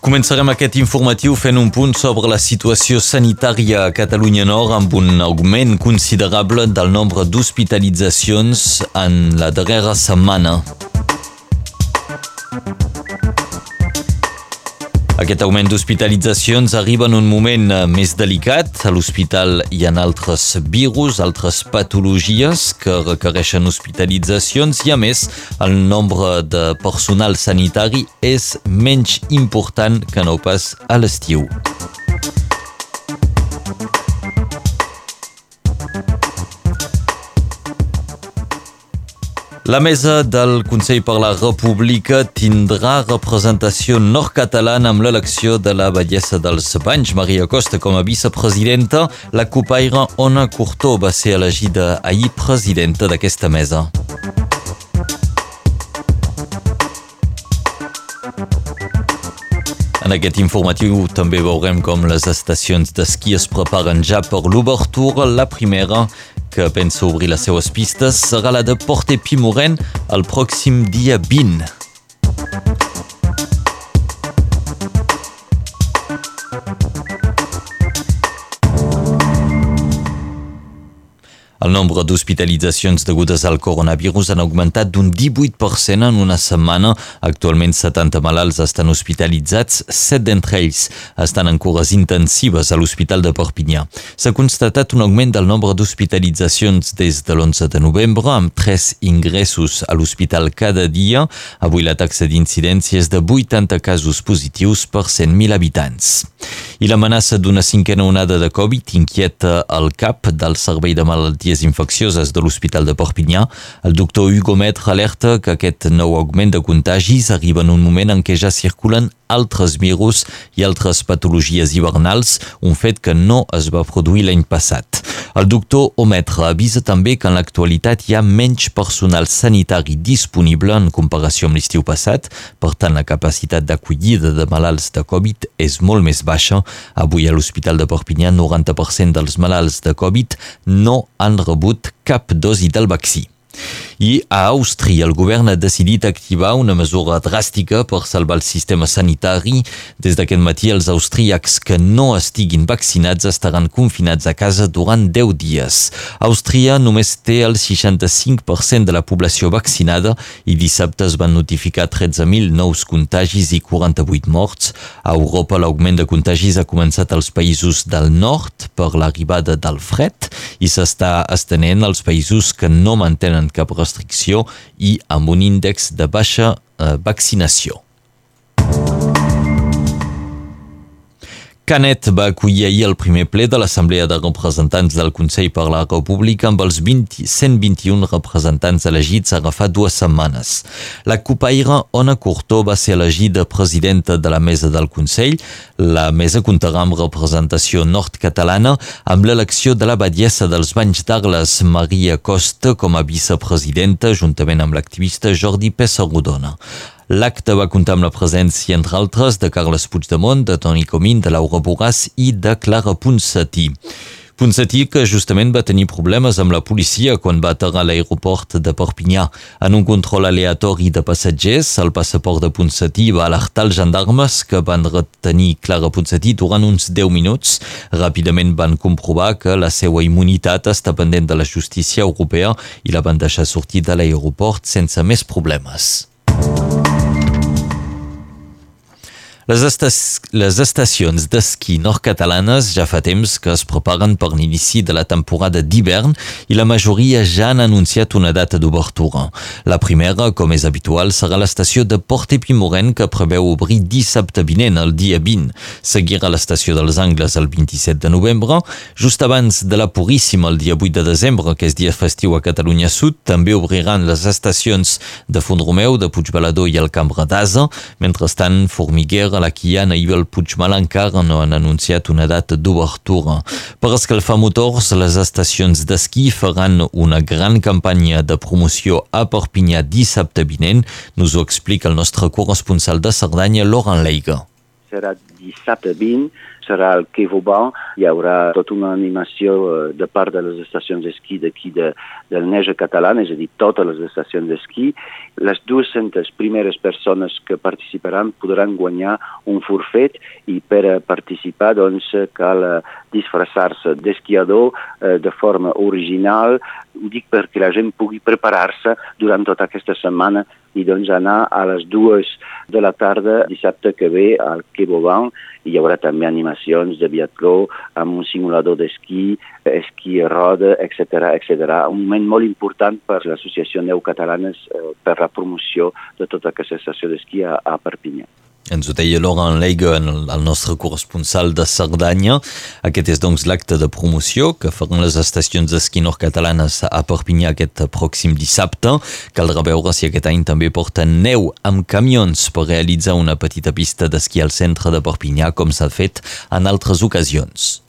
Començarem aquest informatiu fent un punt sobre la situació sanitària a Catalunya Nord amb un augment considerable del nombre d'hospitalitzacions en la darrera setmana. Aquest augment d'hospitalitzacions arriba en un moment eh, més delicat. A l'hospital hi ha altres virus, altres patologies que requereixen hospitalitzacions i, a més, el nombre de personal sanitari és menys important que no pas a l'estiu. La mesa del Consell per la República tindrà representació nord-catalana amb l'elecció de la bellesa dels Banys. Maria Costa com a vicepresidenta. La copaire Ona Curtó va ser elegida ahir presidenta d'aquesta mesa. En aquest informatiu també veurem com les estacions d'esquí es preparen ja per l'obertura. La primera que pensa obrir les seues pistes serà la de Porte Pimoren el pròxim dia 20. El nombre d'hospitalitzacions degudes al coronavirus han augmentat d'un 18% en una setmana. Actualment 70 malalts estan hospitalitzats, 7 d'entre ells estan en cures intensives a l'Hospital de Perpinyà. S'ha constatat un augment del nombre d'hospitalitzacions des de l'11 de novembre, amb 3 ingressos a l'hospital cada dia. Avui la taxa d'incidència és de 80 casos positius per 100.000 habitants. I l'amenaça d'una cinquena onada de Covid inquieta el cap del Servei de Malalties Infeccioses de l'Hospital de Perpinyà. El doctor Hugo Metre alerta que aquest nou augment de contagis arriba en un moment en què ja circulen altres virus i altres patologies hivernals, un fet que no es va produir l'any passat. El doctor Ometre avisa també que en l'actualitat hi ha menys personal sanitari disponible en comparació amb l'estiu passat, per tant la capacitat d'acollida de malalts de Covid és molt més baixa. Avui a l'Hospital de Perpinyà 90% dels malalts de Covid no han rebut cap dosi del vaccí. I a Àustria el govern ha decidit activar una mesura dràstica per salvar el sistema sanitari. Des d'aquest matí els austríacs que no estiguin vaccinats estaran confinats a casa durant 10 dies. Àustria només té el 65% de la població vaccinada i dissabte es van notificar 13.000 nous contagis i 48 morts. A Europa l'augment de contagis ha començat als països del nord per l'arribada del fred i s'està estenent als països que no mantenen cap restricció i amb un índex de baixa eh, vaccinació. Canet va acollir ahir el primer ple de l'Assemblea de Representants del Consell per la República amb els 20, 121 representants elegits a agafar dues setmanes. La copaire Ona Curtó va ser elegida presidenta de la mesa del Consell. La mesa comptarà amb representació nord-catalana amb l'elecció de la badiessa dels Banys d'Arles, Maria Costa, com a vicepresidenta, juntament amb l'activista Jordi Pessarrodona. L'acte va comptar amb la presència, entre altres, de Carles Puigdemont, de Toni Comín, de Laura Borràs i de Clara Ponsatí. Ponsatí, que justament va tenir problemes amb la policia quan va aterrar a l'aeroport de Perpinyà. En un control aleatori de passatgers, el passaport de Ponsatí va alertar els gendarmes que van retenir Clara Ponsatí durant uns 10 minuts. Ràpidament van comprovar que la seva immunitat està pendent de la justícia europea i la van deixar sortir de l'aeroport sense més problemes. Les, estac les estacions d'esquí nord-catalanes ja fa temps que es preparen per l'inici de la temporada d'hivern i la majoria ja han anunciat una data d'obertura. La primera, com és habitual, serà l'estació de Porte Pimoren que preveu obrir dissabte vinent, el dia 20. Seguirà l'estació dels Angles el 27 de novembre. Just abans de la Puríssima, el dia 8 de desembre, que és dia festiu a Catalunya Sud, també obriran les estacions de Font-Romeu, de Puigbalador i el Camp d'Asa. Mentrestant, Formiguera, la Quiana i el Puigmal encara no han anunciat una data d'obertura. Per escalfar motors, les estacions d'esquí faran una gran campanya de promoció a Perpinyà dissabte vinent. Nos ho explica el nostre corresponsal de Cerdanya, Laurent Leiga. Serà dissabte 20, serà Quai Vauban, hi haurà tota una animació eh, de part de les estacions d'esquí d'aquí de, del Neja catalana, és a dir, totes les estacions d'esquí. Les 200 primeres persones que participaran podran guanyar un forfet i per participar doncs, cal eh, disfressar-se d'esquiador eh, de forma original, ho dic perquè la gent pugui preparar-se durant tota aquesta setmana i doncs anar a les dues de la tarda dissabte que ve al Quai Vauban hi haurà també animacions de biatló amb un simulador d'esquí, esquí roda, etc etc. Un moment molt important per l'Associació Neu Catalanes eh, per la promoció de tota aquesta estació d'esquí a, a Perpinyà. Ens ho deia Laurent Leiga, el nostre corresponsal de Cerdanya. Aquest és doncs l'acte de promoció que faran les estacions d'esquí nord-catalanes a Perpinyà aquest pròxim dissabte. Caldrà veure si aquest any també porten neu amb camions per realitzar una petita pista d'esquí al centre de Perpinyà, com s'ha fet en altres ocasions.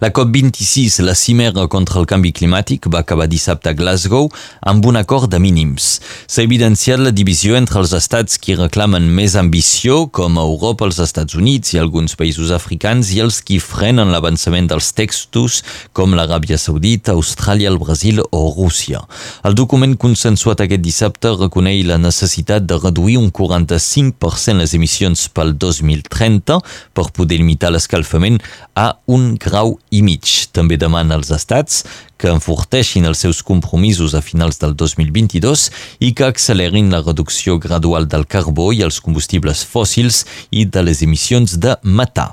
La COP26, la cimera contra el canvi climàtic, va acabar dissabte a Glasgow amb un acord de mínims. S'ha evidenciat la divisió entre els estats que reclamen més ambició, com Europa, els Estats Units i alguns països africans, i els que frenen l'avançament dels textos, com l'Aràbia Saudita, Austràlia, el Brasil o Rússia. El document consensuat aquest dissabte reconeix la necessitat de reduir un 45% les emissions pel 2030 per poder limitar l'escalfament a un grau i mig. També demana als estats que enforteixin els seus compromisos a finals del 2022 i que accelerin la reducció gradual del carbó i els combustibles fòssils i de les emissions de metà.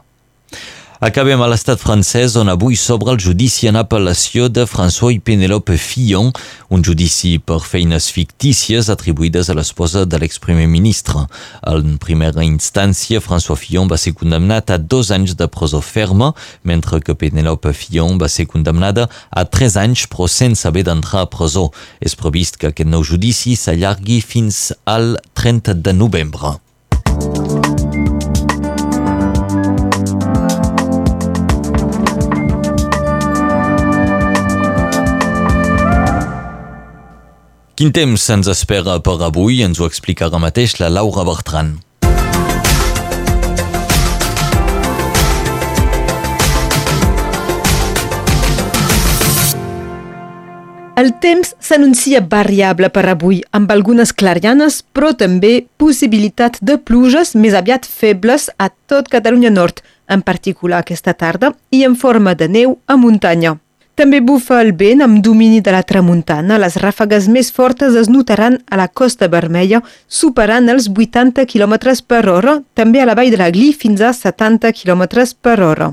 Acabem a l'estat francès on avui s'obre el judici en apel·lació de François i Penélope Fillon, un judici per feines fictícies atribuïdes a l'esposa de l'exprimer ministre. En primera instància, François Fillon va ser condemnat a dos anys de presó ferma, mentre que Penélope Fillon va ser condemnada a tres anys però sense haver d'entrar a presó. És previst que aquest nou judici s'allargui fins al 30 de novembre. Quin temps ens espera per avui? Ens ho explicarà mateix la Laura Bertran. El temps s'anuncia variable per avui, amb algunes clarianes, però també possibilitat de pluges més aviat febles a tot Catalunya Nord, en particular aquesta tarda, i en forma de neu a muntanya. També bufa el vent amb domini de la tramuntana. Les ràfegues més fortes es notaran a la Costa Vermella, superant els 80 km per hora, també a la vall de la Gli fins a 70 km per hora.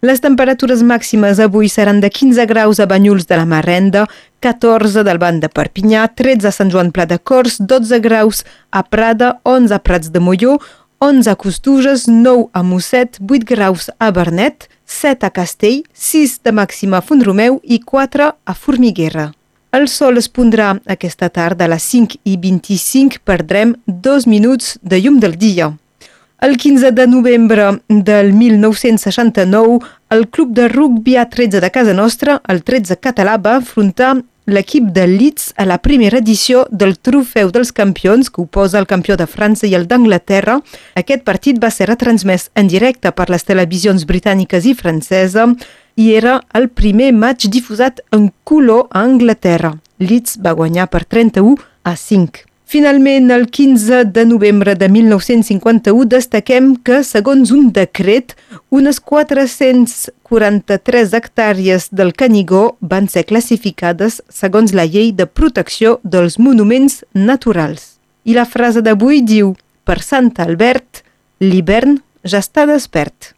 Les temperatures màximes avui seran de 15 graus a Banyuls de la Marrenda, 14 del Banc de Perpinyà, 13 a Sant Joan Pla de Cors, 12 graus a Prada, 11 a Prats de Molló, 11 a Costuges, 9 a Mosset, 8 graus a Bernet, 7 a Castell, 6 de màxima a Font-romeu i 4 a Formiguera. El sol es pondrà aquesta tarda a les 5 i 25, perdrem dos minuts de llum del dia. El 15 de novembre del 1969, el club de rugby A13 de casa nostra, el 13 català, va afrontar l'equip de Leeds a la primera edició del Trofeu dels Campions, que oposa el campió de França i el d'Anglaterra. Aquest partit va ser retransmès en directe per les televisions britàniques i francesa i era el primer match difusat en color a Anglaterra. Leeds va guanyar per 31 a 5. Finalment, el 15 de novembre de 1951 destaquem que, segons un decret, unes 443 hectàrees del Canigó van ser classificades segons la llei de protecció dels monuments naturals. I la frase d'avui diu «Per Sant Albert, l'hivern ja està despert».